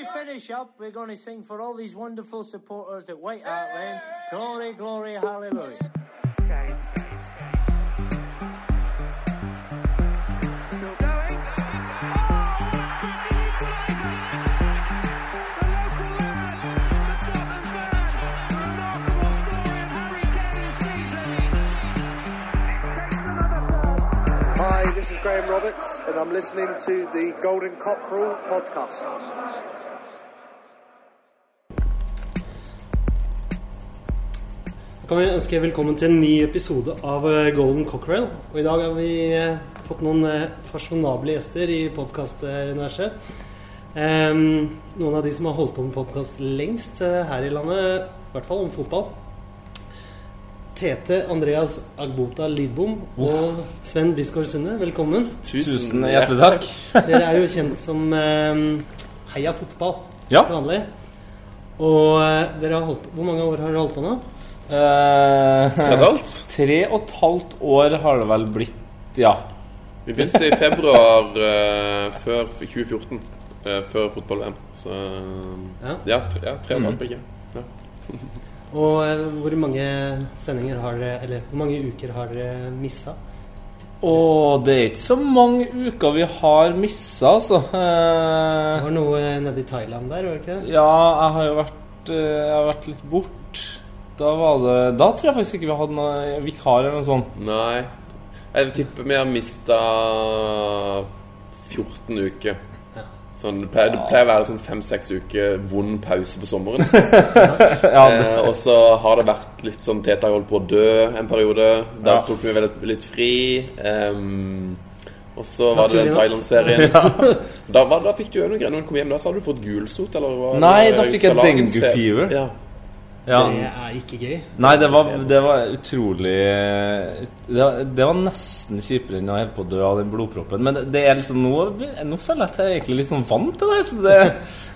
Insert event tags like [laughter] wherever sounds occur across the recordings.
we finish up, we're going to sing for all these wonderful supporters at White Hart Lane. Glory, glory, hallelujah. Graham Roberts, and I'm listening to the Golden Cockerel podcast. Kan vi ønske velkommen til en ny episode av eh, Golden Cockerel. Og i dag har vi eh, fått noen eh, fasjonable gjester i podkastuniverset. Um, noen av de som har holdt på med podkast lengst her i landet, i hvert fall om fotball. Tete Andreas Agbota Lidbom og Sven Bisgaard Sunde, velkommen. Tusen hjertelig takk. [laughs] Dere er jo kjent som um, Heia Fotball Ja. til vanlig. Og dere har holdt på, Hvor mange år har dere holdt på nå? Eh, Tre og et halvt. [laughs] tre og et halvt år har det vel blitt, ja. Vi begynte i februar eh, før 2014. eh, før fotball-VM. Så Ja. ja, tre, ja, tre og et halvt blir ikke. Ja. [laughs] Og eh, hvor mange sendinger har dere Eller hvor mange uker har dere missa? Og det er ikke så mange uker vi har missa, altså. Det Eh, var noe nede i Thailand der, var det ikke det? ja, jeg har jo vært, eh, jeg har vært litt bort. Da var det Da tror jeg faktisk ikke vi hadde noen vikar eller noe sånt. Nei. Jeg tipper vi har mista 14 uker. Sånn, det, pleier, det pleier å være sånn fem-seks uker vond pause på sommeren. [laughs] Ja, eh, og så har det vært litt sånn Teta holdt på å dø en periode. Da Ja. tok vi vel litt, fri. Um, og så var det den thailandsferien. [laughs] ja. da, da fikk du jo noe greier når du kom hjem. Da så hadde du fått gulsot, eller? Nei, da fikk jeg dengue fever. Ja. Ja. Det er ikke gøy. Nei, det var, det var utrolig det var, det var nesten kjipere enn å holde på å dø av den blodproppen. Men det, det er liksom nå, nå føler jeg at jeg er egentlig litt sånn vant til det. Så det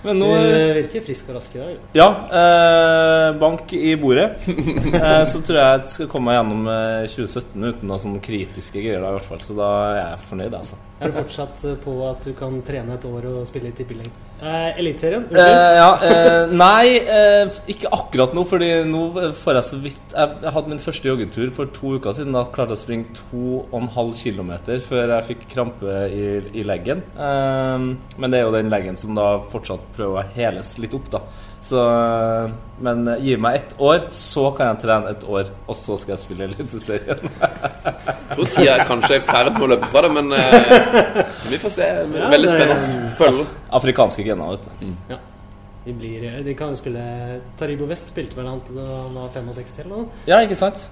men nå Du virker frisk og rask i dag. Ja, eh, bank i bordet. [laughs] Eh, så tror jeg jeg skal komme meg gjennom eh, 2017 uten noen sånne kritiske greier. da i hvert fall Så da er jeg fornøyd, altså. Er du fortsatt eh, på at du kan trene et år og spille i tippeling? Eh, Eliteserien? Eh, ja, eh, nei, eh, ikke akkurat nå, fordi nå får jeg så vidt Jeg, jeg hadde min første joggetur for to uker siden. Da klarte jeg å springe 2,5 km før jeg fikk krampe i, i leggen. Eh, men det er jo den leggen som da fortsatt prøver å heles litt opp, da. Så, eh, men gi meg ett år, så kan jeg trene et år, og så skal jeg spille Eliteserien. Jeg tror tida kanskje er i ferd med å løpe fra det, men eh, vi får se. Veldig spennende. Følger. Afrikanske gener, vet du. Ja. De, blir, eh, de kan jo spille Taribo West spilte vel han til da han var 65 eller noe. Ja, ikke sant?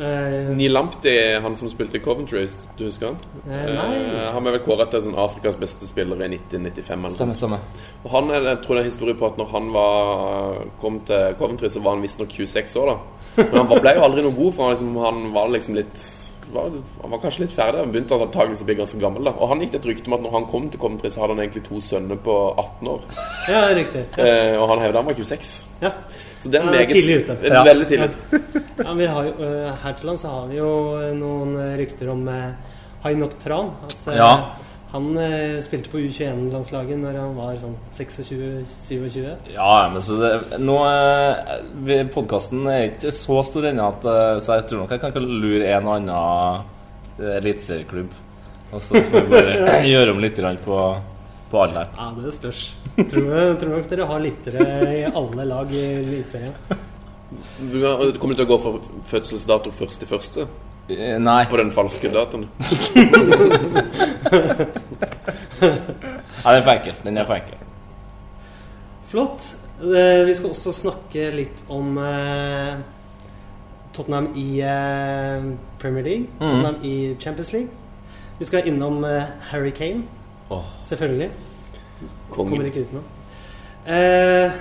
Eh, Neil Lamptey, han som spilte i Coventry, du husker han? Uh, nei Eh, han ble vel kåret til sånn Afrikas beste spiller i 1995. Eller stemme. noe. Og han er, jeg tror det er historie på at når han var, kom til Coventry, så var han visstnok 26 år. da Men han var- ble jo aldri noe god, for han, liksom, han var liksom litt var, Han var kanskje litt ferdig. Han begynte antakeligvis å bli ganske gammel. da Og han gikk det et rykte om at når han kom til Coventry, så hadde han egentlig to sønner på 18 år. Ja, riktig. Ja. Eh, og han hevda han var 26. Ja. Så det er Ja, meget tidlig ute. Ja. Veldig tidlig ute. Ja, [laughs] vi jo, eh, her til lands så har vi jo eh, noen eh, rykter om uh, Hainok Tran. At Ja. han eh, spilte på U21-landslaget når han var sånn 26-27. Ja, men så det, nå eh, Podkasten er ikke så stor ennå, eh, så jeg tror nok jeg kan ikke lure en og annen eliteserieklubb. Og så får vi bare [laughs] gjøre om litt grann på, på alderen. Ja, det spørs. Tror, jeg- tror nok dere har lyttere i alle lag i Eliteserien. Du Kommer du til å gå for fødselsdato først i første? Eh, Nei. På den falske datoen? [laughs] Ja, den er for enkel. Den er for enkel. Flott. Eh, Vi skal også snakke litt om eh, Tottenham i Premier League. Tottenham i Champions League. Vi skal innom Harry Kane, Åh. selvfølgelig. Kommer Kongen. ikke utenom. Eh,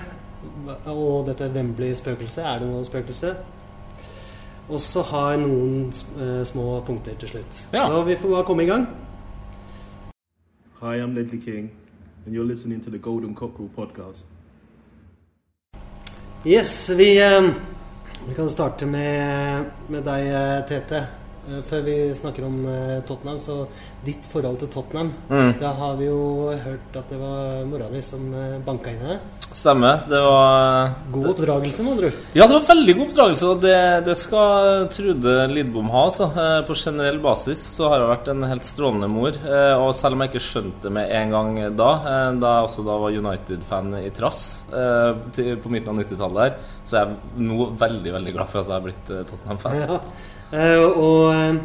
og dette Wembley-spøkelset. Er det noe spøkelse? Og så har jeg noen eh, små punkter til slutt. Ja. Så vi får bare komme i gang. Hi, I'm Ledley King, and you're listening to the Golden Cockerel podcast. Yes, vi, eh, vi kan starte med, med deg, eh, Tete. Eh, før vi snakker om eh, Tottenham, så ditt forhold til Tottenham Mm. Da har vi jo hørt at det var mora di som eh, banka inn i det. Stemmer. Det var God oppdragelse, med andre ord. Ja, det var veldig god oppdragelse, og det, det skal Trude Lidbom ha. Altså. Eh, På generell basis så har hun vært en helt strålende mor. Og selv om jeg ikke skjønte det med en gang da, da jeg også da var United-fan i trass på midten av 90-tallet her, så er jeg nå veldig, veldig glad for at jeg har blitt Tottenham-fan. Ja. Eh, og eh,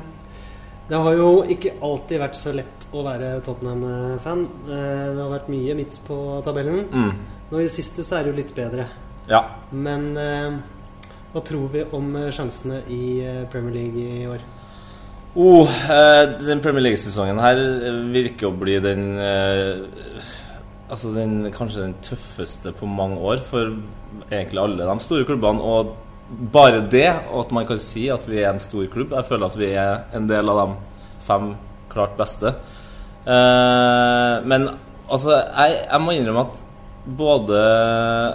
det har jo ikke alltid vært så lett å være Tottenham-fan. Eh, det har vært mye midt på tabellen. Mm. Nå i det siste så er det jo litt bedre. Ja. Men hva tror vi om sjansene i Premier League i år? Oh, den Premier League-sesongen her virker å bli den Altså den, kanskje den tøffeste på mange år for egentlig alle de store klubbene. Og bare det, og at man kan si at vi er en stor klubb Jeg føler at vi er en del av de fem klart beste. Eh, men altså, jeg, jeg må innrømme at både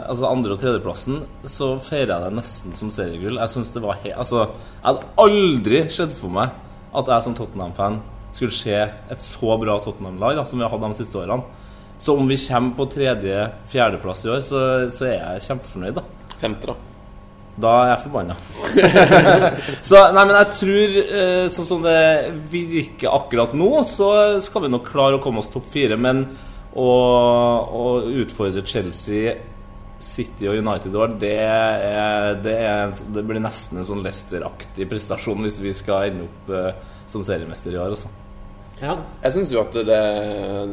altså andre- og tredjeplassen så feirer jeg det nesten som seriegull. Jeg synes det var he altså, Jeg hadde aldri sett for meg at jeg som Tottenham-fan skulle se et så bra Tottenham-lag som vi har hatt de siste årene. Så om vi kommer på tredje-fjerdeplass i år, så, så er jeg kjempefornøyd. da Femte, da. Da er jeg forbanna. [laughs] så nei, men jeg tror eh, sånn som det virker akkurat nå, så skal vi nok klare å komme oss topp fire. Men å, å utfordre Chelsea, City og United i år, det, er, det, er, det blir nesten en sånn Leicester-aktig prestasjon hvis vi skal ende opp eh, som seriemester i år. Også. Ja, Jeg syns jo at det,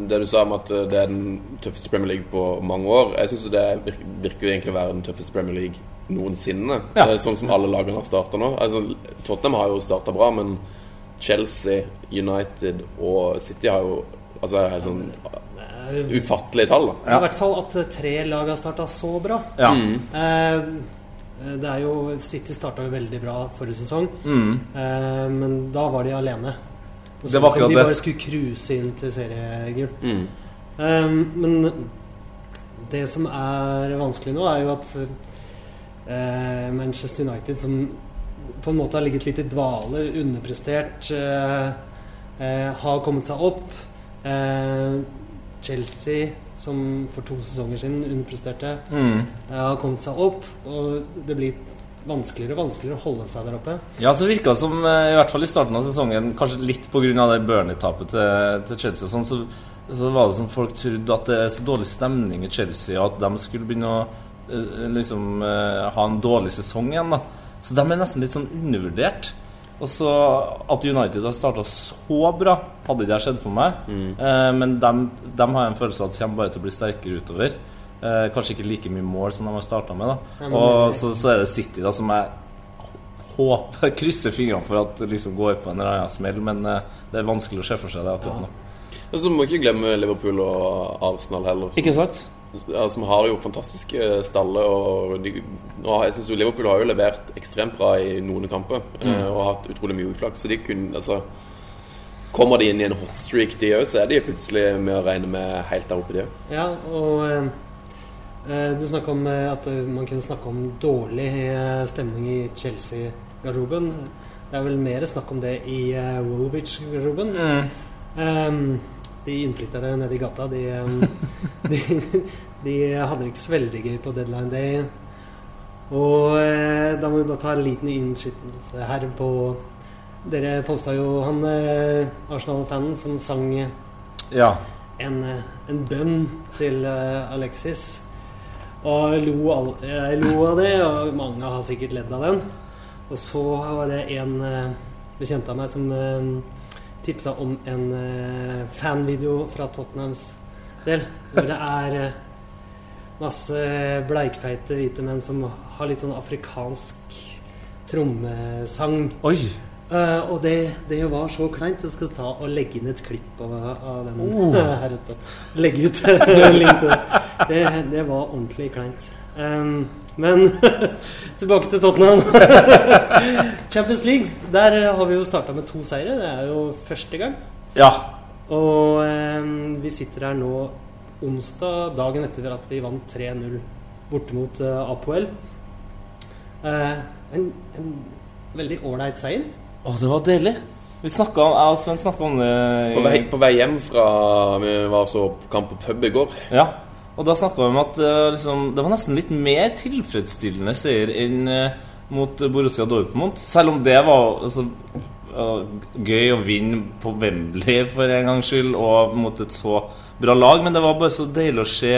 det du sa om at det er den tøffeste Premier League på mange år Jeg syns det virker, virker egentlig å være den tøffeste Premier League noensinne. Ja. Eh, Sånn som alle lagene har starta nå. Altså, Tottenham har jo starta bra, men Chelsea, United og City har jo Altså helt sånn ufattelige tall. da I hvert fall at eh, tre lag har starta så bra. Ja. Eh, det er jo City starta jo veldig bra forrige sesong, Mm. eh, men da var de alene. Så, Det var som de det. bare skulle cruise inn til seriegull. Mm. Eh, men det som er vanskelig nå, er jo at eh, Manchester United, som på en måte har ligget litt i dvale, underprestert, eh, eh, har kommet seg opp. Eh, Chelsea, som for to sesonger siden underpresterte, Mm. eh, har kommet seg opp. Og det blir vanskeligere og vanskeligere å holde seg der oppe. Ja, så virka det som, i hvert fall i starten av sesongen, kanskje litt pga. det Burnley-tapet til, til Chelsea, og sånn, så, så var det som folk trodde at det er så dårlig stemning i Chelsea, og at de skulle begynne å liksom eh, ha en dårlig sesong igjen. da Så de er nesten litt sånn undervurdert. Og så at United har starta så bra, hadde ikke jeg sett for meg. Eh, men de, de har en følelse av at de kommer bare til å bli sterkere utover. Eh, kanskje ikke like mye mål som de har starta med. da Ja, men- Og så, så er det City da som jeg håper [laughs] krysser fingrene for at liksom går på en eller annen smell, men eh, det er vanskelig å se for seg det akkurat nå. Og så må ikke glemme Liverpool og Arsenal heller. Ikke sant? Som har jo fantastiske staller. Og de, nå jeg synes jo Liverpool har jo levert ekstremt bra i noen kamper mm. og har hatt utrolig mye uflaks. Så de kunne altså Kommer de inn i en hotstreak, de òg, så er de plutselig med å regne med helt der oppe, de òg. Ja, og eh, eh, du snakka om eh, at eh, man kunne snakke om dårlig eh, stemning i Chelsea-garderoben. Det er vel mer snakk om det i uh, Woolwich-garderoben. Ehm, de innflytterne nede i gata, de, um, [laughs] de, de hadde det ikke så veldig gøy på deadline day. Og eh, da må vi bare ta en liten innskytelse her på Dere posta jo han eh, Arsenal-fanen som sang Ja. en, eh, en bønn til eh, Alexis. Og jeg lo, all, jeg lo av det, og mange har sikkert ledd av den. Og så var det en eh, bekjent av meg som eh, tipsa om en eh, fanvideo fra Tottenhams del. Hvor det er eh, masse bleikfeite hvite menn som har litt sånn afrikansk trommesang. Oi! Uh, og det, det var så kleint. Jeg skal ta og legge inn et klipp av, av den Oh. [laughs] her ute. Legge ut link til det. det. Var ordentlig kleint. Um, men [laughs] tilbake til Tottenham. [laughs] Champions League. Der har vi jo starta med to seire. Det er jo første gang. Ja. Og um, vi sitter her nå onsdag, dagen etter at vi vant 3-0 borte mot uh, Apoel. Uh, en, en veldig ålreit seier. Å, det var deilig. Vi snakket om, Jeg og Sven snakka om det På vei, på vei hjem fra Vi var så på kamp på pub i går. Ja. Og da snakka vi om at var, liksom, det var nesten litt mer tilfredsstillende seier enn eh, mot Borussia Dortmund. Selv om det var altså, eh, gøy å vinne på Wembley for en gangs skyld, og mot et så bra lag. Men det var bare så deilig å se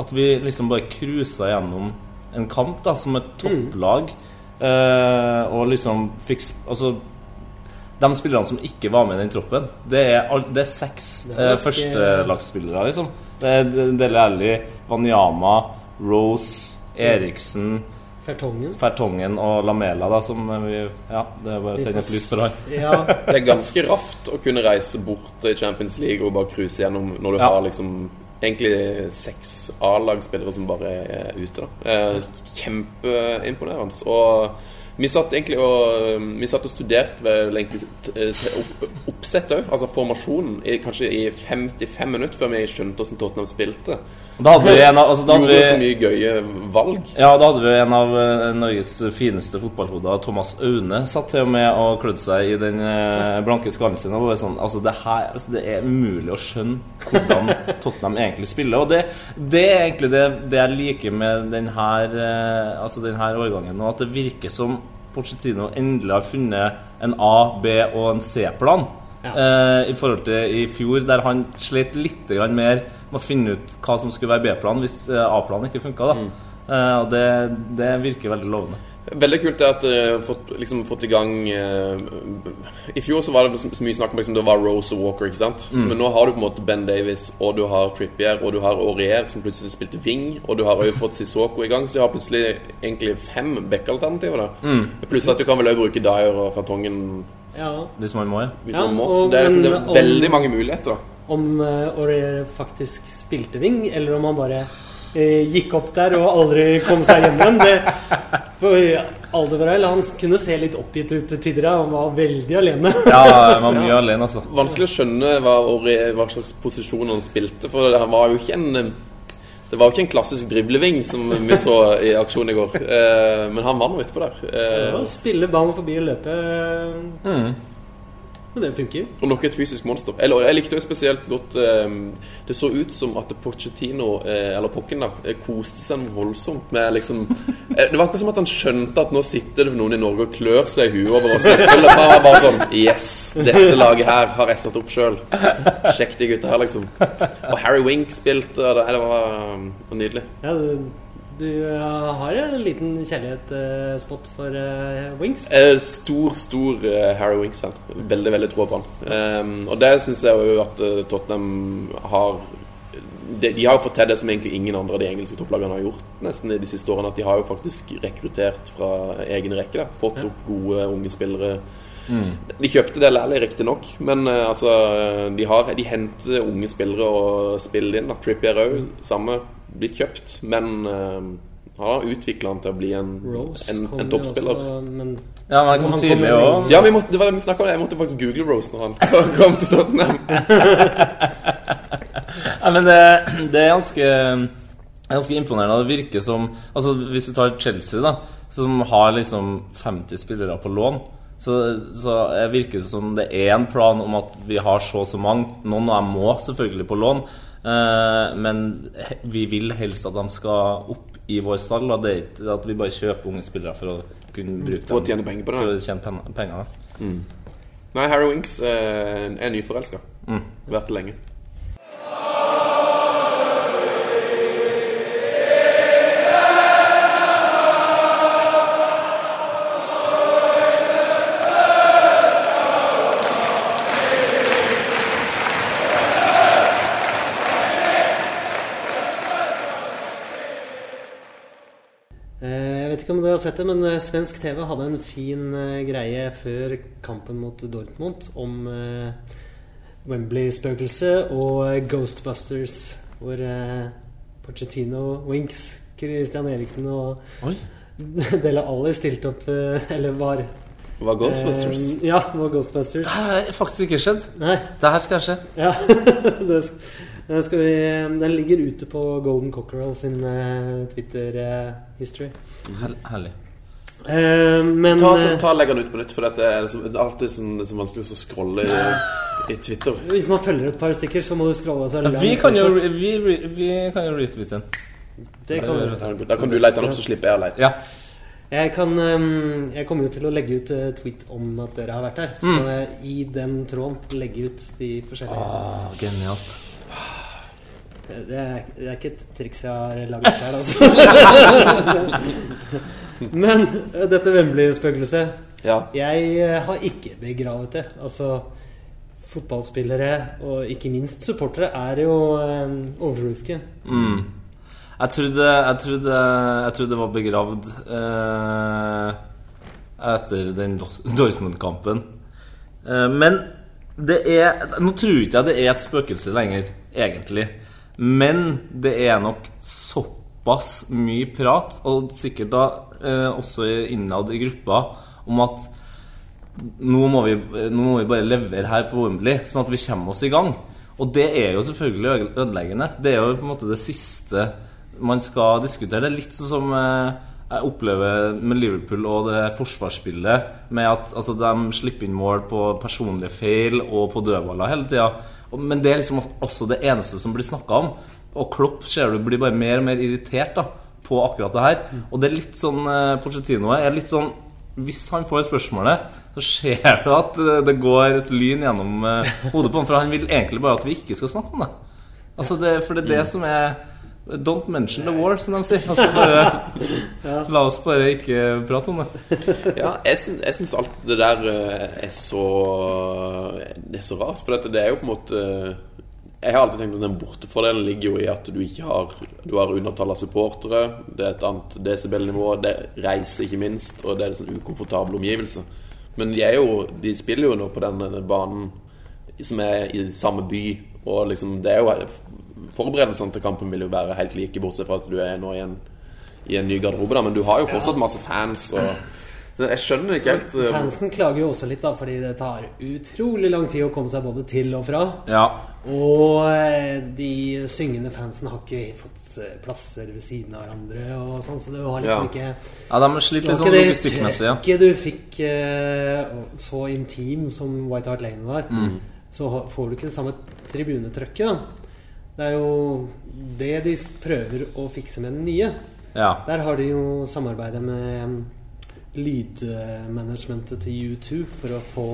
at vi liksom bare cruisa gjennom en kamp da, som et topplag. Eh, og liksom fikk Altså de spillerne som ikke var med i den troppen, det er, det er seks eh, førstelagsspillere, liksom. Det er Dele Alli, Wanyama, Rose, Eriksen, Fertongen. Fertongen og Lamela, da, som vi Ja, det er bare å tenne et lys på det. Ja, [laughs] Det er ganske raft å kunne reise bort i Champions League og bare cruise gjennom når du Ja. har liksom egentlig seks A-lagsspillere som bare er ute. da eh, Kjempeimponerende. Og vi satt egentlig og Vi satt og studerte ved oppsettet òg, altså formasjonen, i, kanskje i 55 minutter før vi skjønte hvordan Tottenham spilte. Da hadde vi en av altså, da hadde Gjorde så mye gøye valg. Ja, da hadde vi en av eh, Norges fineste fotballhoder, Thomas Aune, satt til og med og klødde seg i den eh, blanke skallen sin. Og var sånn, altså det, her, altså det er umulig å skjønne hvordan [laughs] Tottenham egentlig spiller. Og det, det er egentlig det, det jeg liker med denne, eh, altså denne årgangen nå, at det virker som Pochettino endelig har funnet en A-, B- og en C-plan. Eh, I forhold til i fjor, der han slet litt mer med å finne ut hva som skulle være B-planen hvis eh, A-planen ikke funka. Mm. Eh, og det, det virker veldig lovende. Veldig kult er at uh, fått, liksom, fått i gang uh, I fjor så var det så, så mye snakk om liksom, det var Rose og Walker, ikke sant? Mm. Men nå har du på en måte Ben Davies, og du har Trippier, og du har Aurier, som plutselig spilte wing, og du har også fått Sissoko i gang, så jeg har plutselig egentlig fem back-alternativer. Mm. Pluss at du kan vel også bruke Dyer og Fartongen ja. Hvis man må, ja. hvis Ja, man må. Så det er, liksom, det er om- veldig mange muligheter. da Om uh, Aurier faktisk spilte wing, eller om han bare uh, gikk opp der og aldri kom seg hjem igjen. Det, for Aldevarell han kunne se litt oppgitt ut til tider. Han var veldig alene. Ja, han var mye alene, altså. Vanskelig å skjønne hva, hva slags posisjon han spilte, for det var jo ikke en det var jo ikke en klassisk dribleving som vi så i aksjon i går, eh, men han var nå utpå der. Eh, Ja, spille ballen forbi og løpe. Mm. Men det funker. Og nok et fysisk monster. Eller, jeg likte jo spesielt godt eh, Det så ut som at Pochettino, eh, eller Pokken, da, eh, koste seg voldsomt med liksom [laughs] eh, Det var akkurat som at han skjønte at nå sitter det noen i Norge og klør seg i huet over oss. spiller. bare, var bare sånn Yes! Dette laget her har jeg satt opp sjøl. Sjekk de gutta her, liksom. Og Harry Wink spilte, og det, det var, var nydelig. Ja, du, du eh, har en liten kjærlighetsspot for eh, Wings. Eh, Stor, stor eh, Harry Wings-fan. Veldig, veldig tro på han. Um, og det syns jeg jo at eh, Tottenham har de, de har jo fått til det som egentlig ingen andre av de engelske topplagene har gjort nesten de siste årene. At de har jo faktisk rekruttert fra egen rekke. Da. Fått opp gode unge spillere. De kjøpte det Lally, riktignok, men eh, altså de, har, de henter unge spillere og spiller inn. Trippier òg, samme. Blitt kjøpt, men uh, har utvikla han til å bli en, Rose en, en toppspiller. også, men Ja, men han kom tidlig òg. Ja, vi måtte, det var det vi snakket om. Jeg måtte faktisk google Rose når han [laughs] kom til Tottenham. [laughs] Ja, men det, det er ganske, ganske imponerende. Det virker som Altså Hvis du tar Chelsea, da som har liksom 50 spillere på lån, så, så virker det som det er en plan om at vi har så og så mange. Noen av dem må selvfølgelig på lån, eh, men vi vil helst at de skal opp i vår stall. Det er ikke at vi bare kjøper unge spillere for å kunne bruke For å dem tjene penger på det. For å tjene pen- penger. mm. Nei, Harry Winks eh, er nyforelska. Vært det lenge. Har sett det, men eh, svensk TV hadde en fin eh, greie før kampen mot Dortmund om eh, Wembley-spøkelset og Ghostbusters, hvor Pochettino, Winks, Christian Eriksen og Oi. [laughs] Dele Alli stilte opp Eller var Det var Ghostbusters. Eh, ja, det var Ghostbusters. Det har faktisk ikke skjedd. Nei. Det her skal skje. Ja, [laughs] det skal vi, den ligger ute på Golden Cockerel sin eh, Twitter-history. Her- Herlig. Uh, men Ta, så, ta Legg den ut på nytt, for dette er, liksom, det er alltid sånn, det er så vanskelig å scrolle i, i Twitter. hvis man følger et par stykker, så må du scrolle så Ja, vi kan jo, vi, vi kan jo retweete den. Det kan du. Da kan du lete den opp, så slipper jeg å lete. Ja. Jeg, kan, ehm, jeg kommer jo til å legge ut eh, tweet om at dere har vært her. Så Mm. kan jeg i den tråden legge ut de forskjellige Ah, genialt. Det, er, det er ikke et triks jeg har laget sjøl, altså. [laughs] Men eh, dette Wembley-spøkelset Ja. Jeg eh, har ikke begravet det. Altså Fotballspillere, og ikke minst supportere, er jo um, overtroiske. Mm. Jeg trodde, jeg trodde Jeg trodde det var begravd eh, etter den Dortmund-kampen. Eh, men det er Nå tror ikke jeg det er et spøkelse lenger, egentlig. Men det er nok såpass mye prat, og sikkert da eh, også innad i gruppa, om at nå må, vi, nå må vi bare levere her på Wembley, sånn at vi kommer oss i gang. Og det er jo selvfølgelig ødeleggende. Det er jo på en måte det siste man skal diskutere. Det er litt sånn som eh, jeg opplever med Liverpool og det forsvarsspillet, med at altså, de slipper inn mål på personlige feil og på dødballer hele tida. Men det er liksom også det eneste som blir snakka om. Og Klopp ser du blir bare mer og mer irritert da på akkurat det her. Og det er litt sånn eh, Pochettino er litt sånn hvis han får spørsmålet, så ser du at det- det går et lyn gjennom eh, hodet på ham. For han vil egentlig bare at vi ikke skal snakke om det. Altså det for det er det som er Don't mention the war, som de sier. Altså bare, La oss bare ikke prate om det. Ja, jeg syns, jeg syns alt det der eh, er så Det er så rart. For dette, det er jo på en måte Jeg har alltid tenkt at den bortefordelen ligger jo i at du ikke har Du har undertall av supportere, det er et annet desibelnivå, det reiser ikke minst, og det er en sånn ukomfortabel omgivelse. Men de, er jo, de spiller jo nå på den denne banen som er i samme by, og liksom Det er jo Forberedelsene til kampen vil jo være helt like, bortsett fra at du er nå i en, i en ny garderobe, da, men du har jo fortsatt masse fans. Og, så jeg skjønner ikke helt eh, Fansen klager jo også litt, da, fordi det tar utrolig lang tid å komme seg både til og fra. Ja. Og eh, de syngende fansen har ikke fått eh, plasser ved siden av hverandre og sånn, så det var liksom Ja. ikke ja, de har slitt litt sånn logistikkmessig. Ja. Ikke du fikk så intim som White Hart Lane var. Mm. Så får du ikke det samme tribunetrykket. da. Det er jo det de prøver å fikse med den nye. ja. Der har de jo samarbeidet med lydmanagementet til U2 for å få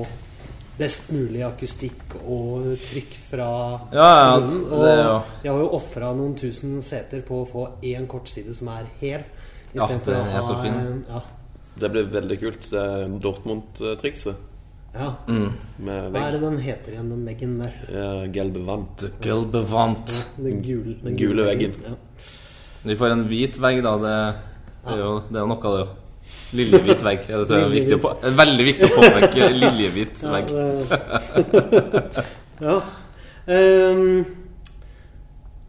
best mulig akustikk og trykk fra Ja, ja, munnen. Og det ja. de har jo ofra noen tusen seter på å få én kortside som er hel. Ja, den er så fin. Ja, Det blir veldig kult, det Dortmund-trikset. Ja. Mm. Med Hva er det den heter igjen, den veggen der? Ja, Gelbevant. Gelbevant. Ja, Den gule, den gule veggen. Ja. Vi får en hvit vegg, da. Det, det, er, jo, det er noe, det jo. Liljehvit vegg. Ja, det tror jeg er viktig å på, er veldig viktig å påpeke. Liljehvit Ja, vegg. [laughs] ja. Um,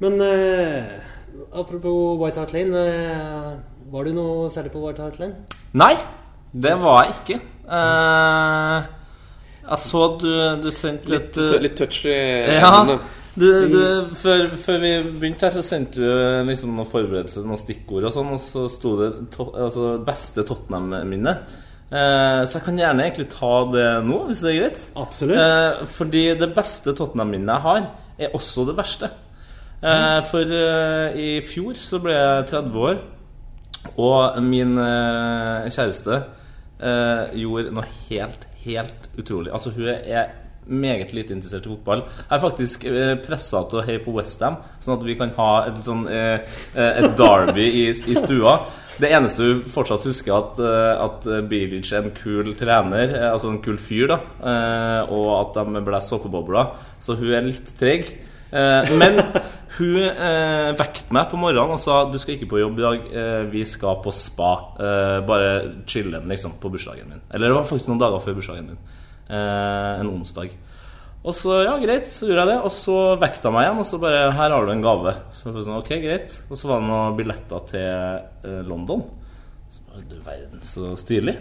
men uh, apropos White Hart Lane. Uh, var du noe særlig på White Hart Lane? Nei, det var jeg ikke. Eh, jeg så du, du sendte Litt, et eh, litt touchy Ja, du, du, før, før vi begynte her, så sendte du liksom noen forberedelser, noen stikkord og sånn, og så sto det to, altså, 'beste Tottenham-minne'. Eh, så jeg kan gjerne egentlig ta det nå, hvis det er greit. Absolutt. Eh, fordi det beste Tottenham-minnet jeg har, er også det verste. Eh, for eh, i fjor så ble jeg 30 år, og min eh, kjæreste eh, gjorde noe helt, helt utrolig. Altså, hun er meget lite interessert i fotball. Jeg er faktisk eh, pressa til å heie på Westham, sånn at vi kan ha et, sånn, eh, eh, et derby i, i stua. Det eneste hun fortsatt husker, at, eh, at Bilic er en kul trener, altså en kul fyr, da, og at de blåser såpebobler. Så hun er litt treg. Eh, men hun eh, vekket meg på morgenen og sa du skal ikke på jobb i dag, eh, vi skal på spa. Eh, bare chille'n liksom, på bursdagen min. Eller det var faktisk noen dager før bursdagen min. Eh, en onsdag. Og så, ja, greit, så gjorde jeg det. Og så hun meg igjen, og så bare Her har du en gave. Så jeg sånn, ok, greit. Og så var det noen billetter til London. Så bare, du verden, så stilig.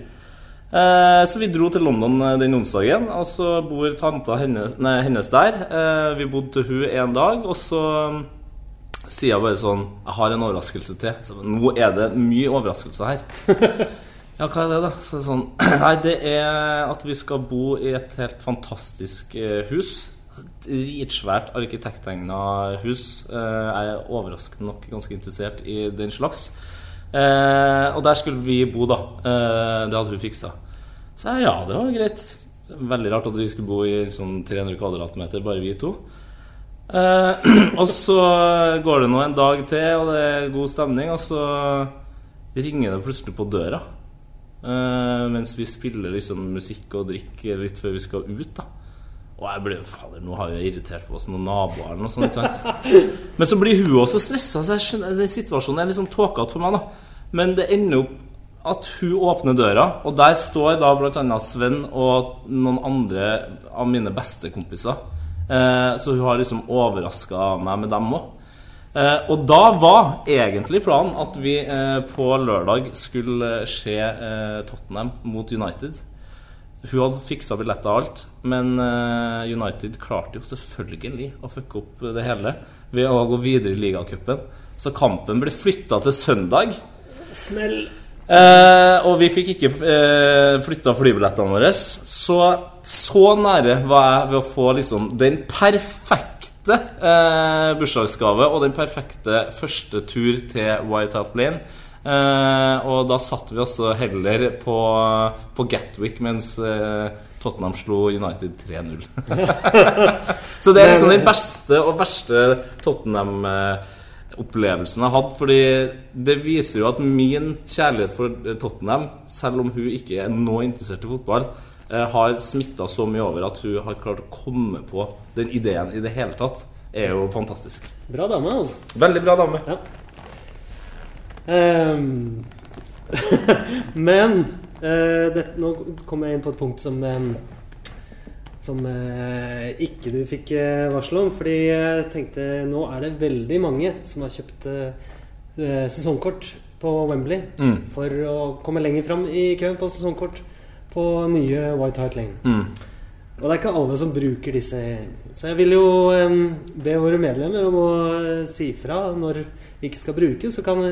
Eh, så vi dro til London eh, den onsdagen, og så bor tanta hennes, nei, hennes der. Eh, vi bodde til hun en dag, og så mm, sier jeg bare sånn Jeg har en overraskelse til. Så nå er det mye overraskelser her. [laughs] Ja, hva er det, da? Så det er sånn, [clears throat] nei, det er at vi skal bo i et helt fantastisk hus. Dritsvært arkitekttegna hus. Jeg er overraskende nok ganske interessert i den slags. Eh, og der skulle vi bo, da. Eh, det hadde hun fiksa. Så jeg, ja, det var greit. Veldig rart at vi skulle bo i sånn 300 kvadratmeter, bare vi to. Eh, [clears throat] og så går det nå en dag til, og det er god stemning, og så ringer det plutselig på døra. Eh, mens vi spiller liksom musikk og drikker litt før vi skal ut, da. Og jeg ble Fader, nå har jeg irritert på oss noen naboer eller noe sånt. Ikke sant? Men så blir hun også stressa, så jeg skjønner Den situasjonen er liksom tåkete for meg, da. Men det ender opp at hun åpner døra, og der står da annet Sven og noen andre av mine beste kompiser. Eh, så hun har liksom overraska meg med dem òg. Eh, og da var egentlig planen at vi eh, på lørdag skulle se eh, Tottenham mot United. Hun hadde fiksa billetter og alt, men eh, United klarte jo selvfølgelig å fucke opp det hele ved å gå videre i ligacupen. Så kampen ble flytta til søndag. Smell. Eh, og vi fikk ikke eh, flytta flybillettene våre. Så så nære var jeg ved å få liksom den perfekte eh, bursdagsgave og den perfekte første tur til White Hat Lane. Eh, og da satt vi også heller på, på Gatwick mens eh, Tottenham slo United 3-0. [laughs] Så det er liksom den beste og verste Tottenham-opplevelsen jeg har hatt. Fordi det viser jo at min kjærlighet for eh, Tottenham, selv om hun ikke er nå interessert i fotball, har smitta så mye over at hun har klart å komme på den ideen i det hele tatt. Er jo fantastisk. Bra dame, altså. Veldig bra dame. Ja. Ehm, [laughs] men uh, det, nå kommer jeg inn på et punkt som um, Som uh, ikke du fikk uh, varsel om. Fordi jeg tenkte nå er det veldig mange som har kjøpt sesongkort på Wembley Mm. for å komme lenger fram i køen på sesongkort på nye White Hart Lane. Mm. Og det er ikke alle som bruker disse. Så jeg vil jo um, be våre medlemmer om å si fra når vi ikke skal bruke, så kan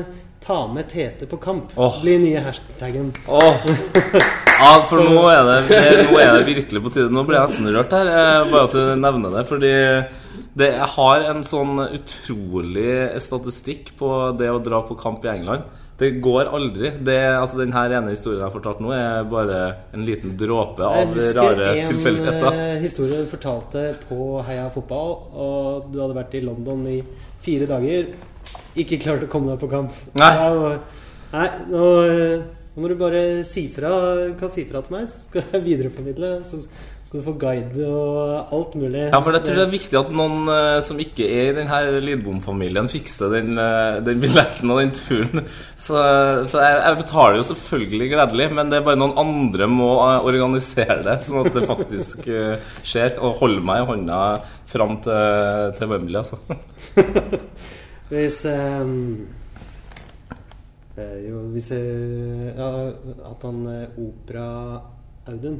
ta med Tete på kamp. oh. Blir nye hashtaggen. Oh. [laughs] Ja, for nå er, det, nå er det virkelig på tide. Nå ble jeg nesten rørt her, eh, bare at du nevner det. Fordi det, jeg har en sånn utrolig statistikk på det å dra på kamp i England. Det går aldri. Det, altså Den her ene historien jeg har fortalt nå, er bare en liten dråpe av rare tilfeldigheter. Jeg husker en historie du fortalte på Heia Fotball, og du hadde vært i London i fire dager. Ikke klart å komme deg på kamp. Nei. Ja, Nei, nå, eh, nå må du bare si fra, kan si fra til meg, så skal jeg videreformidle. Så skal du få guide og alt mulig. Ja, for jeg tror det er viktig at noen eh, som ikke er i denne Lidbom-familien, fikser den, eh, den billetten og den turen. Så, så jeg, jeg betaler jo selvfølgelig gledelig, men det er bare noen andre må organisere det, sånn at det faktisk skjer. Og holde meg i hånda fram til, til Wembley, altså. [laughs] Hvis eh, Jo, hvis jeg ja, At han eh, Opera-Audun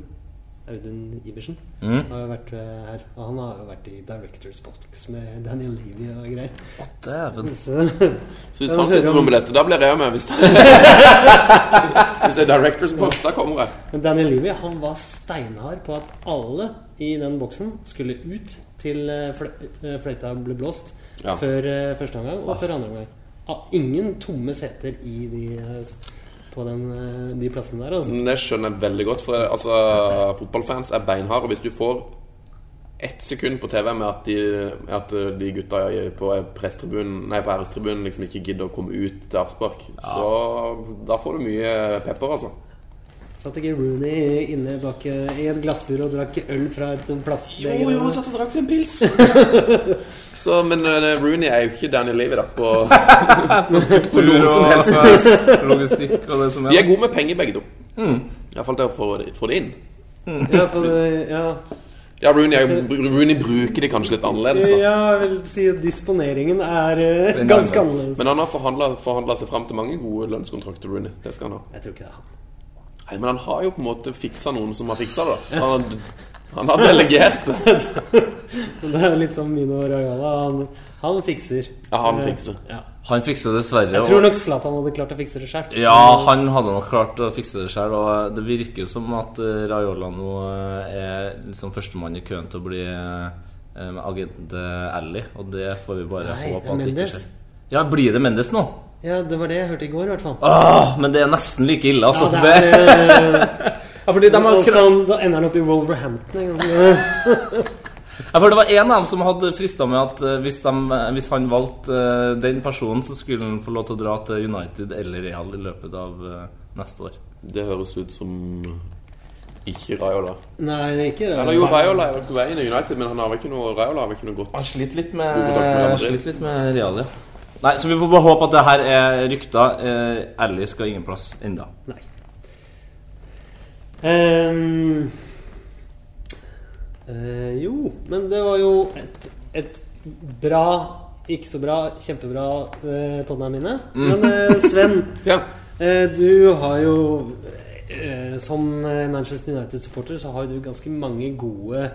Audun Iversen Mm. har jo vært eh, her. Og han har jo vært i Directors Box med Daniel Levy og greier. Å, dæven. Så, [laughs] Så hvis han sitter om- på billetter, da blir jeg med. Hvis, [laughs] hvis det er Directors Box, da kommer jeg. men Daniel Levy han var steinhard på at alle i den boksen skulle ut til eh, eh, fløyta ble blåst Ja. før eh, første omgang og før andre omgang. Ah, ingen tomme setter i de, eh, på den, eh, de plassene der, altså. Det skjønner jeg veldig godt. For altså, fotballfans er beinharde. Og hvis du får ett sekund på TV med at de, at de gutta på presstribunen Nei, på ærestribunen liksom ikke gidder å komme ut til avspark, så da får du mye pepper, altså. Satt ikke Rooney inne bak eh, i et glassbur og drakk øl fra et plastbeger? satt og drakk en pils. [laughs] så, men eh, Rooney er jo ikke Daniel Levy, da. På, [laughs] på og som helst. [laughs] logistikk og det som er. er. er gode med penger, begge to. Iallfall til å få det, få det inn. Ja, for, det, ja. Ja, Rooney, Rooney bruker de kanskje litt annerledes, da. ja, jeg vil si at disponeringen er eh, ganske annerledes. Men han har forhandla seg fram til mange gode lønnskontrakter, Rooney. Det skal han ha. Jeg tror ikke det er han. Nei, Men han har jo på en måte fiksa noen som har fiksa det. Han, han har delegert det. [laughs] Det er litt som Mino Raiola. Han, han fikser. Ja, han Eh, fikser. Ja. Han fikser dessverre. Jeg tror nok Zlatan hadde klart å fikse det sjøl. Ja, han hadde nok klart å fikse det sjøl. Og det virker jo som at eh, Raiola nå eh, er liksom førstemann i køen til å bli eh, agent eh, Ally. Og det får vi bare Nei, håpe at det ikke skjer. Ja, blir det Mendes nå? Ja, det var det jeg hørte i går, i hvert fall. Åh, men det er nesten like ille, altså. Ja, det er, [laughs] ja, fordi de har han, da ender han opp i Wolverhampton en gang. [laughs] Ja, for det var en av dem som hadde frista med at eh, hvis, de, hvis han valgte eh, den personen, så skulle han få lov til å dra til United eller Real i løpet av eh, neste år. Det høres ut som ikke Raiola. Nei, det er ikke det. Eller jo, Raiola er på vei inn i United, men han har ikke noe Raiola har ikke noe godt Han sliter litt med med, sliter litt med Real, ja. Nei, så vi får bare håpe at det her er rykter. Eh, Ally skal ingen plass enda. Nei. Ehm, eh, jo, men det var jo et, et bra Ikke så bra, kjempebra eh, Tottenham-minne. Men eh, Sven, [laughs] Ja. eh, du har jo eh, Som eh, Manchester United-supporter så har du ganske mange gode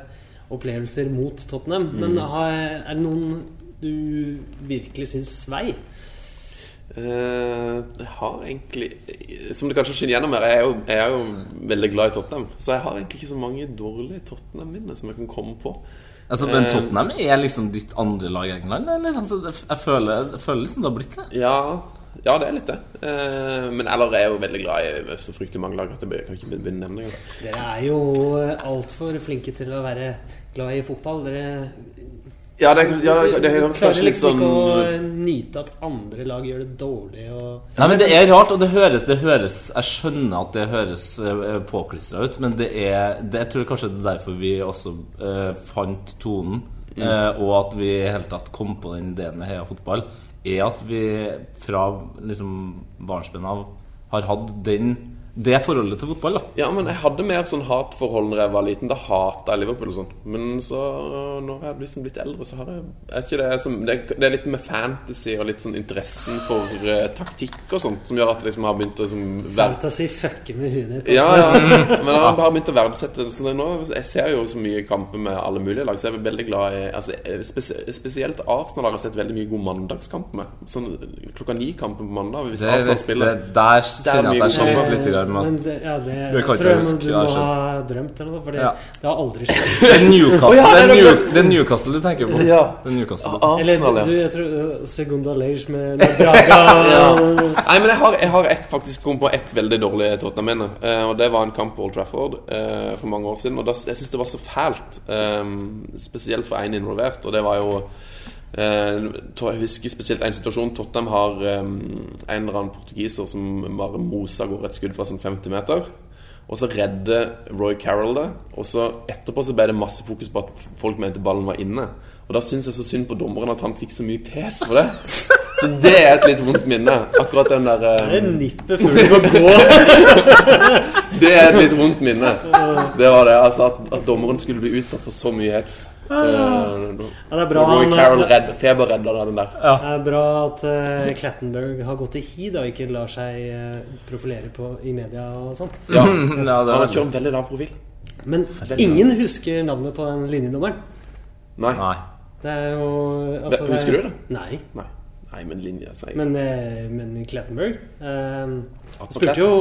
opplevelser mot Tottenham. Men har, er det noen du virkelig syns svei? Uh, jeg har egentlig Som det kanskje skinner gjennom her, jeg er, jo, jeg er jo veldig glad i Tottenham. Så jeg har egentlig ikke så mange dårlige Tottenham-minner som jeg kan komme på. Altså, men Eh. Tottenham er liksom ditt andre lag i England, eller? Altså, jeg, føler, jeg føler liksom det har blitt det. Ja, ja det er litt det. Eh, men eller er jeg jo veldig glad i så fryktelig mange lag at jeg kan ikke begynne å nevne det engang. Dere er jo altfor flinke til å være glad i fotball. Dere Ja, det, ja, det, det høres klarer kanskje litt liksom sånn ikke å nyte at andre lag gjør det dårlig. Og Nei, men Det er rart, og det høres, det høres Jeg skjønner at det høres uh, påklistra ut, men det er det, Jeg tror kanskje det er derfor vi også eh, fant tonen, eh, og at vi i hele tatt kom på den ideen med Heia fotball, er at vi fra liksom barnsben av har hatt den det forholdet til fotball. da Ja, men jeg hadde mer sånn hatforhold da jeg var liten. Da hata jeg Liverpool og sånn. Men så, når jeg har liksom blitt eldre, så har jeg er ikke det, som, det, det er litt med fantasy og litt sånn interessen for uh, taktikk og sånt som gjør at jeg liksom har begynt å liksom, ver fantasy fucker med huet ditt. ja, altså. ja, men jeg har bare begynt å verdsette det. Så er nå, Jeg ser jo så mye kamper med alle mulige lag, så jeg er veldig glad i altså, spes Spesielt Arsenal har jeg sett veldig mye god mandagskamp med. Sånn klokka ni-kampen på mandag. Hvis Det, Arsenal spiller. det, der kjenner jeg at jeg sliter litt. Grann, Men men det, ja, det, Det kan ikke tror jeg jeg huske, du har må ha drømt eller noe, for det, Ja. det har aldri [laughs] skjedd. det er Newcastle, Å, ja, det, New, det er Newcastle du tenker på. Ja. Det er Newcastle. Eller Arsenal, ja. du, jeg tror uh, Segunda Lage med, [laughs] med Braga Nei, men jeg har, jeg har et, faktisk kommet på ett veldig dårlig Tottenham-minne. Uh, og det var en kamp på Old Trafford uh, for mange år siden. Og da, jeg syns det var så fælt. um, spesielt for én involvert. Og det var jo eh, Jeg husker spesielt en situasjon. Tottenham har eh, en eller annen portugiser som bare moser går et skudd fra sånn 50 meter. Og så redder Roy Carroll det. Og så etterpå så ble det masse fokus på at folk mente ballen var inne. Og da syns jeg så synd på dommeren at han fikk så mye pes for det. [laughs] Så det er et litt vondt minne. Akkurat den der eh, Det er nippe fugler på gå. Det er et litt vondt minne. Det var det. Altså at, at dommeren skulle bli utsatt for så mye hets. Eh, Ja, det er bra, Roy Carroll redd, feberredder den der. Det er bra at uh, Clattenburg har gått i hi da, og ikke lar seg eh, profilere på, i media og sånn. Ja. [laughs] Ja, Han har kjørt en veldig lav profil. Men ingen husker navnet på den linjedommeren. Nei. Nei. Det er jo altså, husker du det? Nei. Nei, Nei men linja sier Men, eh, men Clattenburg eh, spurte jo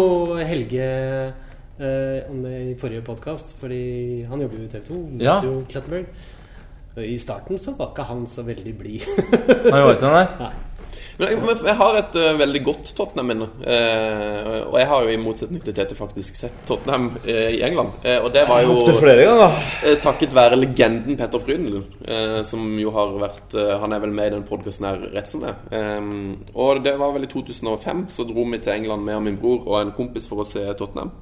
Helge eh, om det i forrige podkast, fordi han jobber jo i TV 2. Ja. jo Clattenburg. I starten så var ikke han så veldig blid. Han gjorde ikke det, [laughs] nei? Men jeg, jeg har et uh, veldig godt Tottenham-minne. Eh, og jeg har jo i motsetning til Tete faktisk sett Tottenham eh, i England. Eh, og det var jo ganger. takket være legenden Petter Frydenlund, som jo har vært Han er vel med i den podkasten her rett som det. Eh, og det var vel i 2005 så dro vi til England med min bror og en kompis for å se Tottenham.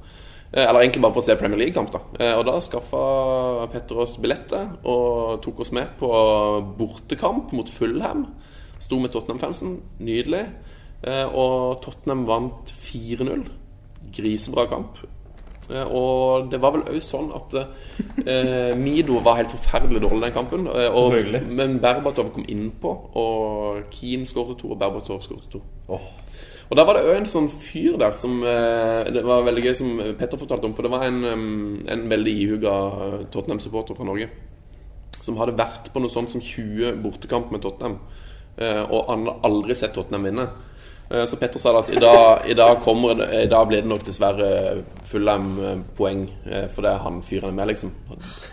Eller egentlig bare for å se Premier League-kamp. da Og da skaffa Petter oss billetter og tok oss med på bortekamp mot Fulham. Sto med Tottenham-fansen. Nydelig. Eh, Og Tottenham vant 4-0. Grisebra kamp. Eh, Og det var vel òg sånn at eh, Mido var helt forferdelig dårlig den kampen. eh, og, men Berbatov kom innpå, og Keane skåret to, og Berbatov skåret to. Og da var det òg en sånn fyr der som eh, Det var veldig gøy, som Petter fortalte om. For det var en, en veldig ihuga Tottenham-supporter fra Norge som hadde vært på noe sånt som 20 bortekamp med Tottenham. Eh, og han har aldri sett Tottenham vinne. Eh, Så Petter sa at i dag, i dag, kommer i dag blir det nok dessverre Fulham-poeng, eh, for det er han fyren er med, liksom.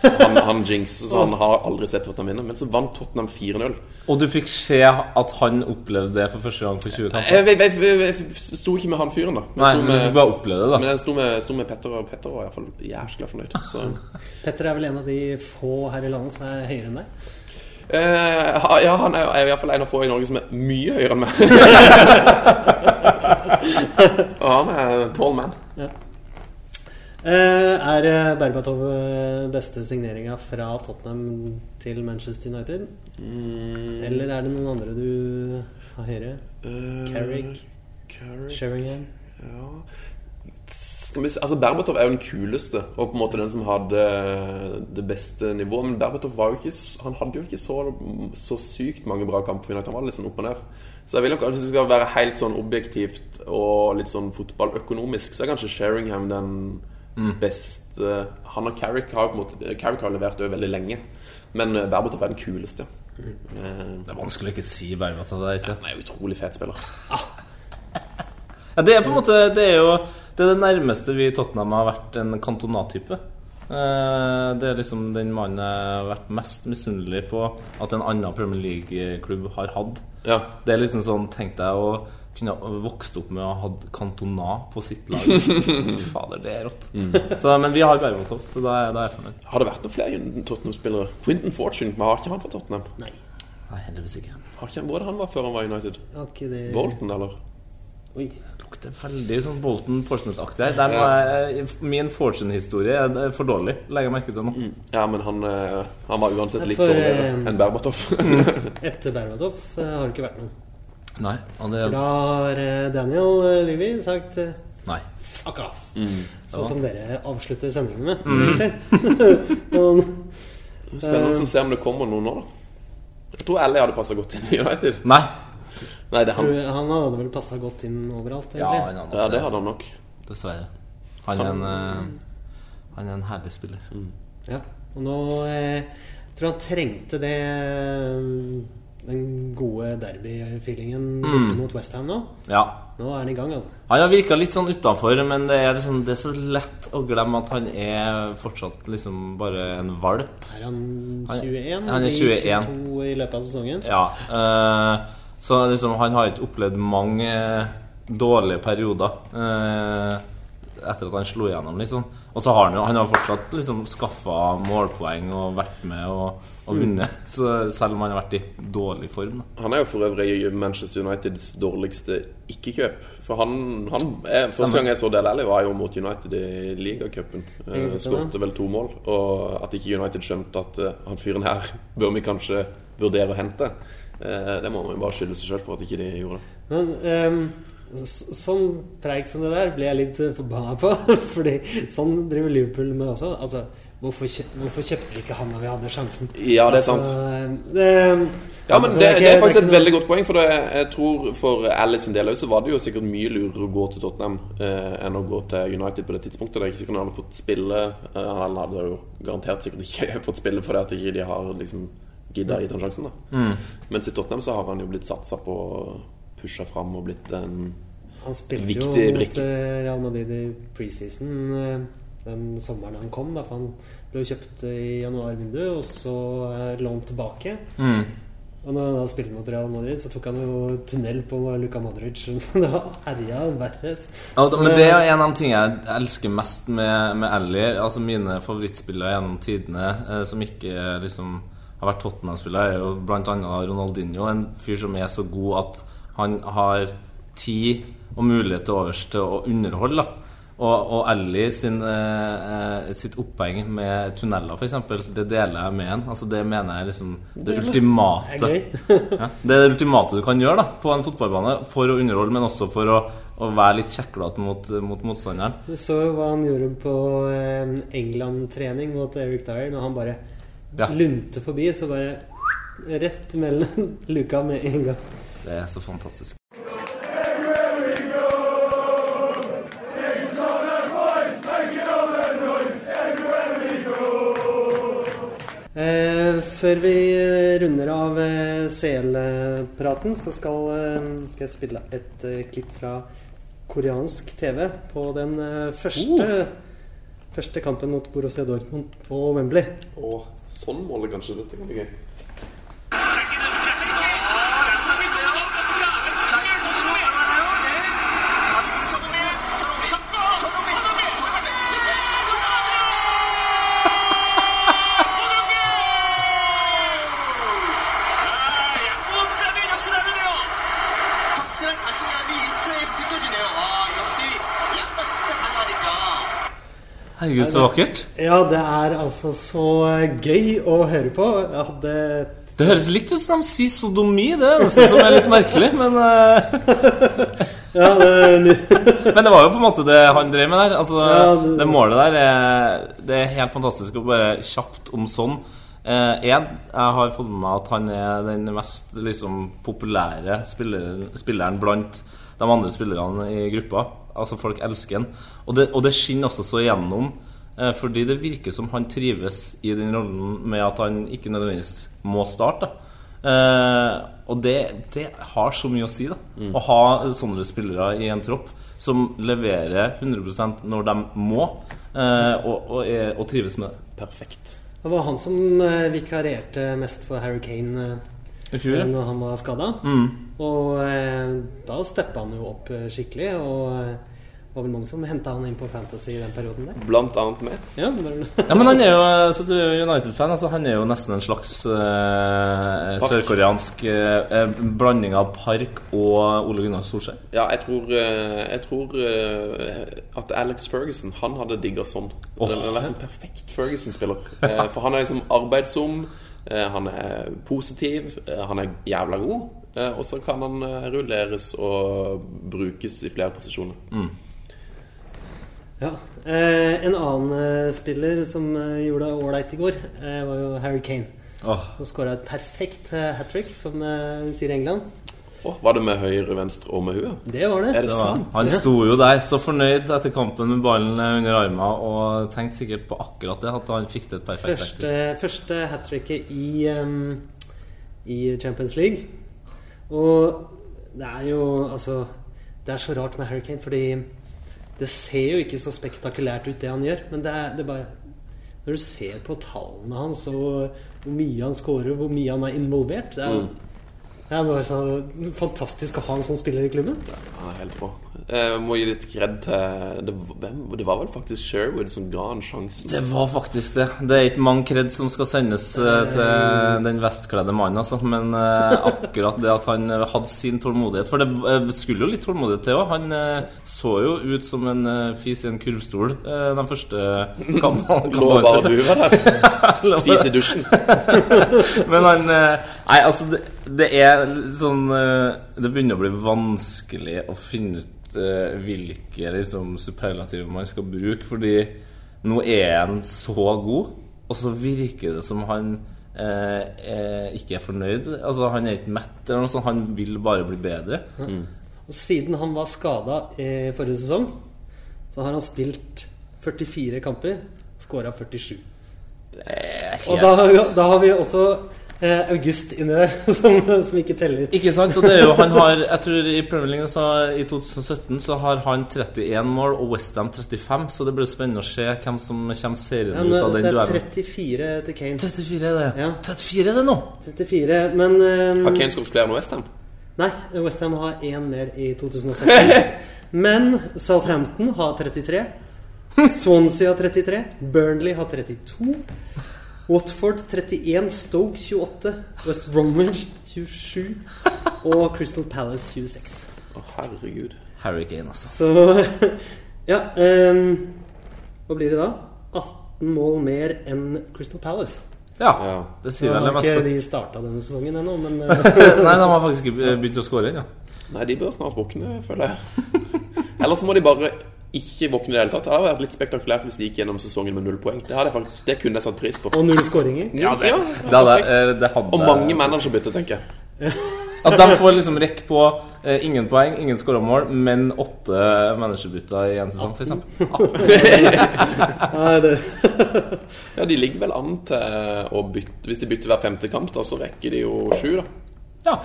Han, han jinx, så han har aldri sett Tottenham vinne. Men så vant Tottenham 4-0. Og du fikk se at han opplevde det for første gang for 20 kamper? Jeg, jeg, jeg, jeg sto ikke med han fyren, da. Men Nei, jeg sto men du med, bare opplevde det, da. men jeg sto med, sto med Petter, og Petter var iallfall jæskla fornøyd. Så Petter er vel en av de få her i landet som er høyere enn deg? Eh, ja, han er, er fall en av få i Norge som er mye høyere enn meg. [laughs] Og han er tall man. Eh, er eh, Berbatov beste signeringa fra Tottenham til Manchester United? Eller er det noen andre du har høyere? Carrick? Carrick Sheringham? Ja skal vi si, altså Berbatov er jo den kuleste og på en måte den som hadde det beste nivået. Men Berbatov var jo ikke Han hadde jo ikke så, så sykt mange bra kamper. Han var litt sånn opp og ned. Så jeg vil nok at det skal være helt sånn objektivt og litt sånn fotballøkonomisk, så er kanskje Sheringham den beste Han og Carrick har på en måte Carrick har levert over veldig lenge. Men eh, Berbatov er den kuleste. Eh, Det er vanskelig å ikke si Berbatov. Det er ikke Han er jo utrolig fet spiller. [laughs] Ja, det er på en måte Det er jo det, er det nærmeste vi i Tottenham har vært en kantonat-type. Eh, Det er liksom den mannen jeg har vært mest misunnelig på at en annen Premier League-klubb har hatt. Ja. Det er liksom sånn tenkte jeg, å kunne vokst opp med å ha hatt Cantona på sitt lag. [laughs] Fader, det er rått. Så, men vi har Berbatov, så da er, da er jeg fornøyd. Har det vært noen flere Tottenham-spillere? Quinton Fortune, men har ikke han fra Tottenham? Nei. Nei, heldigvis ikke. Har ikke han, hvor er det han var før han var United? Var ikke det Bolton, eller? Oi. Det lukter veldig sånn Bolton Portsmouth-aktig her. Der må jeg, min fortune-historie er for dårlig, legger jeg merke til nå. Ja, men han, eh, han var uansett litt For, dårligere eh, enn Berbatov. [laughs] Etter Berbatov eh, har det ikke vært noen. Nei, og det da har Daniel Livy sagt Nei. fuck off. Mm. Sånn som dere avslutter sendingen med. Mm. [laughs] [laughs] Spennende å se om det kommer noen nå, da. Jeg tror Ellie hadde passa godt inn i United. Nei. Nei, det er han. tror han hadde vel passa godt inn overalt, Ja, han hadde Ja, det hadde han nok. Dessverre. Han er en, uh, han er en herlig spiller. Ja, og nå eh, tror jeg han trengte det eh, Den gode derby-feelingen mm. mot Westham nå. Ja. Nå er han i gang, altså. Han har virka litt sånn utafor, men det er, liksom, det er så lett å glemme at han er fortsatt liksom bare en valp. Er han Han- 21? han er 21. 22 i løpet av sesongen? Ja. eh, så liksom, han har ikke opplevd mange eh, dårlige perioder eh, etter at han slo igjennom, liksom. Og så har han jo han har fortsatt liksom skaffa målpoeng og vært med og, og vunnet. [laughs] Så selv om han har vært i dårlig form, da. Han er jo for øvrig Manchester Uniteds dårligste ikke-kjøp. For han, han er, Første gang jeg så Del Alli, var jo mot United i ligacupen. Eh, Uh. Skårte vel to mål. Og at ikke United skjønte at uh, han fyren her bør vi kanskje vurdere å hente. Eh, det må man jo bare skylde seg sjøl for at ikke de gjorde det. Men um, sånn preik som det der blir jeg litt forbanna på. [laughs] Fordi sånn driver Liverpool med også. Altså, hvorfor, kjøpt, hvorfor kjøpte vi ikke han når vi hadde sjansen? Ja, det er sant. Altså, det, Ja, men altså, det, ikke- det er faktisk ikke et noe- veldig godt poeng. For det, jeg tror for Alice sin del òg så var det jo sikkert mye lurere å gå til Tottenham eh, enn å gå til United på det tidspunktet. Det er ikke sikkert han hadde fått spille. Eh, han hadde jo garantert sikkert ikke [laughs] fått spille fordi at ikke de har liksom gidda gitt han sjansen. da Mens i Tottenham så har han jo blitt satsa på pusha fram og blitt en Han spilte jo mot brikke. eh, Real Madrid i preseason eh, den sommeren han kom. Da, for han ble kjøpt i januarvinduet, og så lånt tilbake. Og når han da spilte mot Real Madrid, så tok han jo tunnel på Luka Modric. [laughs] da herja han verre. Ja, men det er en av de tingene jeg elsker mest med, med Ellie. Altså mine favorittspillere gjennom tidene eh, som ikke eh, liksom har vært Tottenham-spiller, er jo bl.a. Ronaldinho. En fyr som er så god at han har tid og mulighet til overs til å underholde. og, og Ally sin, eh, eh, sitt oppheng med tunneler, f.eks., det deler jeg med han. Altså, det mener jeg liksom det ultimate Det ja, Det er det ultimate du kan gjøre da på en fotballbane for å underholde, men også for å, å være litt kjeklete mot, mot motstanderen. Du så jo hva han gjorde på eh, England-trening mot Eric Dyer, når han bare Ja. lunte forbi, så bare rett mellom [laughs] luka med en gang. Det er så fantastisk. Eh, før vi eh, runder av eh, CL-praten, så skal, eh, skal jeg spille et eh, klipp fra koreansk TV på den første, første, første kampen mot Borussia Dortmund på Wembley. Å, sånn måler kanskje dette kan bli gøy. Herregud, så vakkert. Ja, det er altså så eh, gøy å høre på. Jeg hadde Det høres litt ut som de sier sodomi, det er nesten som er litt merkelig. Men, eh, [laughs] Ja, det, [laughs] men det var jo på en måte det han drev med der. Altså, Ja, det- det målet der er, Det er helt fantastisk å bare kjapt om sånn. Eh, en, jeg har fått med meg at han er den mest liksom, populære spilleren, spilleren blant de andre spillerne i gruppa. Altså Folk elsker han. Og det, og det skinner også så igjennom. Eh, fordi det virker som han trives i den rollen med at han ikke nødvendigvis må starte. Eh, og det, det har så mye å si, da. Å ha sånne spillere i en tropp som leverer 100% når de må, eh, og, og, er, og trives med det. Perfekt. det var han som vikarerte vikarierte mest for Harry Kane eh, I fjor, ja. når han var skada. Mm. Og eh, da steppa han jo opp eh, skikkelig. Og eh, det var vel mange som henta han inn på Fantasy i den perioden der. Blant annet med. Ja, Ja, men han er jo Så du er jo United-fan. Altså Han er jo nesten en slags eh, sørkoreansk eh, eh, blanding av Park og Ole Gunnar Solskjær. Ja, jeg tror, eh, jeg tror eh, at Alex Ferguson Han hadde digga sånn. Oh. Det hadde vært en perfekt Ferguson-spiller. Eh, For han er liksom arbeidsom, eh, han er positiv, eh, han er jævla god. eh, Og så kan han eh, rulleres og brukes i flere posisjoner. Ja. Eh, en annen eh, spiller som eh, gjorde det ålreit i går, eh, var jo Harry Kane. Oh. Som skåra et perfekt eh, hat trick, som eh, de sier i England. Åh, var det med høyre, venstre og med huet? Det var det. Er det det var. sant? Han sto jo der så fornøyd etter kampen med ballen under armen og tenkte sikkert på akkurat det, at han fikk til et perfekt Første, første hat tricket i, um, i Champions League. Og det er jo altså Det er så rart med Harry Kane, fordi det ser jo ikke så spektakulært ut, det han gjør. Men det er, det er bare Når du ser på tallene hans, og hvor mye han scorer, hvor mye han er involvert Det er, det er bare så fantastisk å ha en sånn spiller i klubben. Han er helt bra Jeg må gi litt kred til det, hvem, det var vel faktisk Sherwood som ga han sjansen. Det var faktisk det. Det er ikke mange kred som skal sendes eh, til den vestkledde mannen, altså. Men eh, akkurat det at han hadde sin tålmodighet For det eh, skulle jo litt tålmodighet til òg. Han eh, så jo ut som en eh, fis i en kurvstol eh, de første kampene. Lå bare du var der. [laughs] Fis i dusjen. [laughs] Men han eh, Nei, altså, det, det er sånn eh, Det begynner å bli vanskelig å finne ut uh, hvilke liksom, superlativer man skal bruke, fordi nå er han så god, og så virker det som han eh, eh, ikke er fornøyd. Altså, han er ikke mett, eller noe sånt. Han vil bare bli bedre. Og siden han var skada i forrige sesong, så har han spilt 44 kamper, skåra 47. Og da, da har vi også eh, August inni der, [laughs] som, som ikke teller. Ikke sant? Og det er jo, han har, jeg tror i Premier League så, i 2017 så har han 31 mål og Westham 35, så det blir spennende å se hvem som kommer serien Ja, ut av den det er 34 til Kane. 34 er det. Ja. 34 er det nå! 34, men um, Har Kane skåret flere enn Westham? Nei, Westham har én mer i 2017. [laughs] Men Southampton har 33. [laughs] Swansea har 33. Burnley har 32. Watford 31. Stoke 28. West Bromwich 27. Og Crystal Palace 26. Å, herregud. Harry Kane, altså. Så [laughs] Ja. Um, hva blir det da? 18 mål mer enn Crystal Palace. Ja, Ja. det sier vel har det ikke de starta denne sesongen ennå, men [laughs] eh, Nei, de har faktisk ikke begynt å skåre ennå. Nei, de bør snart våkne, føler jeg. [laughs] Ellers må de bare ikke våkne i det hele tatt. Det hadde vært litt spektakulært hvis de gikk gjennom sesongen med null poeng. Det, hadde jeg faktisk, det kunne jeg satt pris på. Og null skåringer. Ja, det, Det hadde, eh, det hadde Og mange managerbytter, tenker jeg. [laughs] At de får liksom rekk på eh, ingen poeng, ingen skåra mål, men åtte managerbytter i en sesong, f.eks. Ja, De ligger vel an til å bytte Hvis de bytter hver femte kamp, da, så rekker de jo sju. da Ja.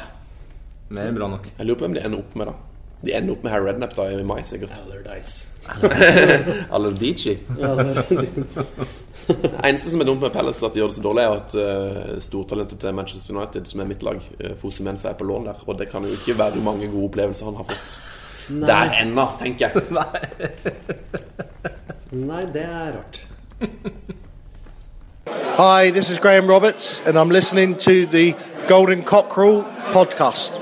Mer er bra nok. Jeg lurer på hvem de ender opp med, da. De ender opp med Harry Rednap da i mai, sikkert. Allardyce. Allardyce. [laughs] Ja, det Det eneste som er dumt med Palace, at de gjør det så dårlig, er at uh, stortalentet til Manchester United, som er mitt lag, uh, Fosu Mensa, er på lån der. Og det kan jo ikke være mange gode opplevelser han har fått der ennå, tenker jeg. [laughs] Nei, det er rart. Hi, this is Graham Roberts, and I'm listening to the Golden Cockerel podcast.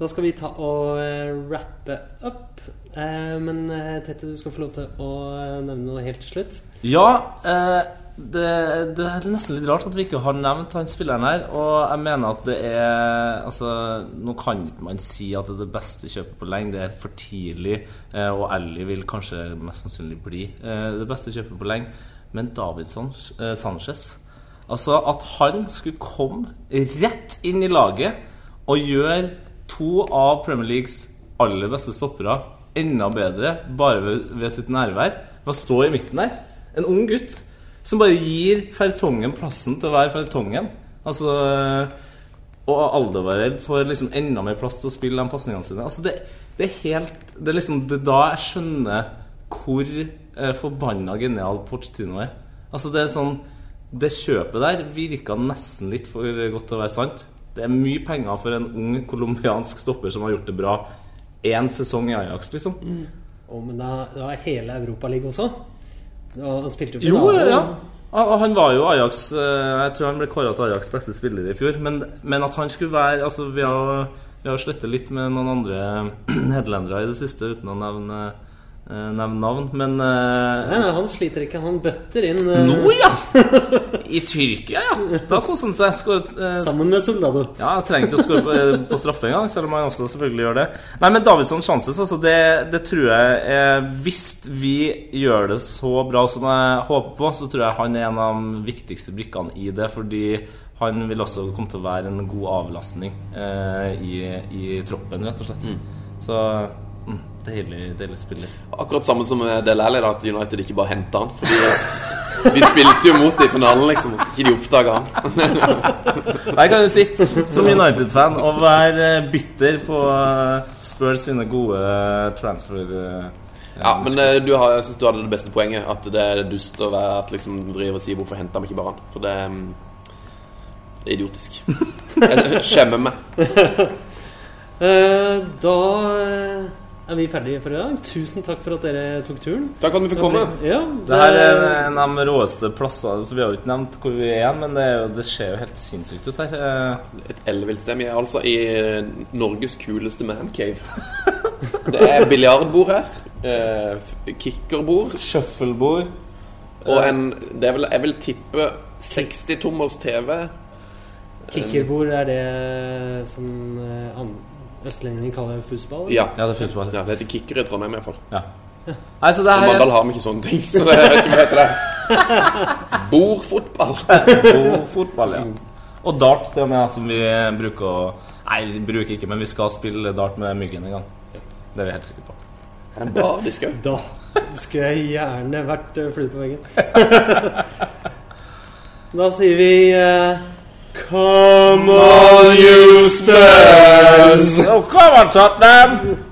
Da skal vi ta og eh, rappe opp. Eh, men eh, Tette, du skal få lov til å nevne noe helt til slutt. Ja, det, det er nesten litt rart at vi ikke har nevnt han spilleren her. Og jeg mener at det er Altså, nå kan ikke man si at det er det beste kjøpet på lenge. Det er for tidlig, og Ellie vil kanskje mest sannsynlig bli det beste kjøpet på lenge. Men Davidson eh, Sanchez Altså, at han skulle komme rett inn i laget og gjøre to av Premier Leagues aller beste stoppere enda bedre bare ved, ved sitt nærvær. Ved å stå i midten der. En ung gutt som bare gir Fertongen plassen til å være Fertongen. Altså Og Aldevarell får liksom enda mer plass til å spille de pasningene sine. Altså det, det er helt Det er liksom det er da jeg skjønner hvor eh, forbanna genial Pochettino er. Altså det er sånn Det kjøpet der virka nesten litt for godt til å være sant. Det er mye penger for en ung colombiansk stopper som har gjort det bra én sesong i Ajax, liksom. Å, men da, da er hele Europaligaen også? Han spilte jo Jo, finale. ja. Ah, Han var jo Ajax eh, Jeg tror han ble kåra til Ajax' beste spiller i fjor. Men, men at han skulle være Altså, vi har, vi har slettet litt med noen andre [clears throat] nederlendere i det siste uten å nevne, nevne navn, men eh, Nei, nei, han sliter ikke. Han bøtter inn uh... Nå, ja! [laughs] I Tyrkia, ja! Da koser han seg. Skår, eh, sammen med Soldado. Ja, ikke å skåre på, eh, på straffe engang, selv om han også selvfølgelig gjør det. Nei, men Davidsson sjanses, altså, det, det tror jeg er Hvis vi gjør det så bra som jeg håper på, så tror jeg han er en av de viktigste brikkene i det. Fordi han vil også komme til å være en god avlastning eh, i, i troppen, rett og slett. Så mm, deilig, deilig spiller. Akkurat samme som med Del Alli, at United ikke bare henta han. Fordi de vi spilte jo mot det i finalen, liksom. At ikke de oppdaga han. [laughs] Jeg kan jo sitte som United-fan og være eh, bitter på eh, Spurs sine gode eh, transfer... eh, Ja, men eh, du har, jeg synes du hadde det beste poenget. At det er dust å være at liksom driver og sier 'hvorfor henter vi ikke bare han'? For det mm, er idiotisk. [laughs] Jeg skjemmer meg. Eh, da eh, er vi ferdige for i dag. Tusen takk for at dere tok turen. Takk for at vi fikk komme. Ja, Det her er en av de råeste plassene, så vi har jo ikke nevnt hvor vi er, men det, er jo, det ser jo helt sinnssykt ut her. Eh, Et ellevilt sted. Vi er altså i eh, Norges kuleste mancave. [laughs] Det er biljardbord her. Eh, kickerbord. Shufflebord. Og en Det er vel, jeg vil tippe 60-tommers TV. Kickerbord er det som eh, kaller det fussball? Ja. Ja, det er fussball. ja. Det heter kicker i Trondheim, iallfall. Ja. Nei, så det er her Mandal har vi ikke sånne ting. Så det jeg vet ikke hva heter det. [laughs] Bordfotball. Bordfotball, ja. Og dart, det med, som vi bruker å Nei, vi bruker ikke, men vi skal spille dart med Myggen en gang. Det er vi helt sikre på. Er det en bardisk òg? Da skulle jeg gjerne vært eh, flue på veggen. [laughs] da sier vi eh, Come on, you Spurs! Oh, come on, Tottenham!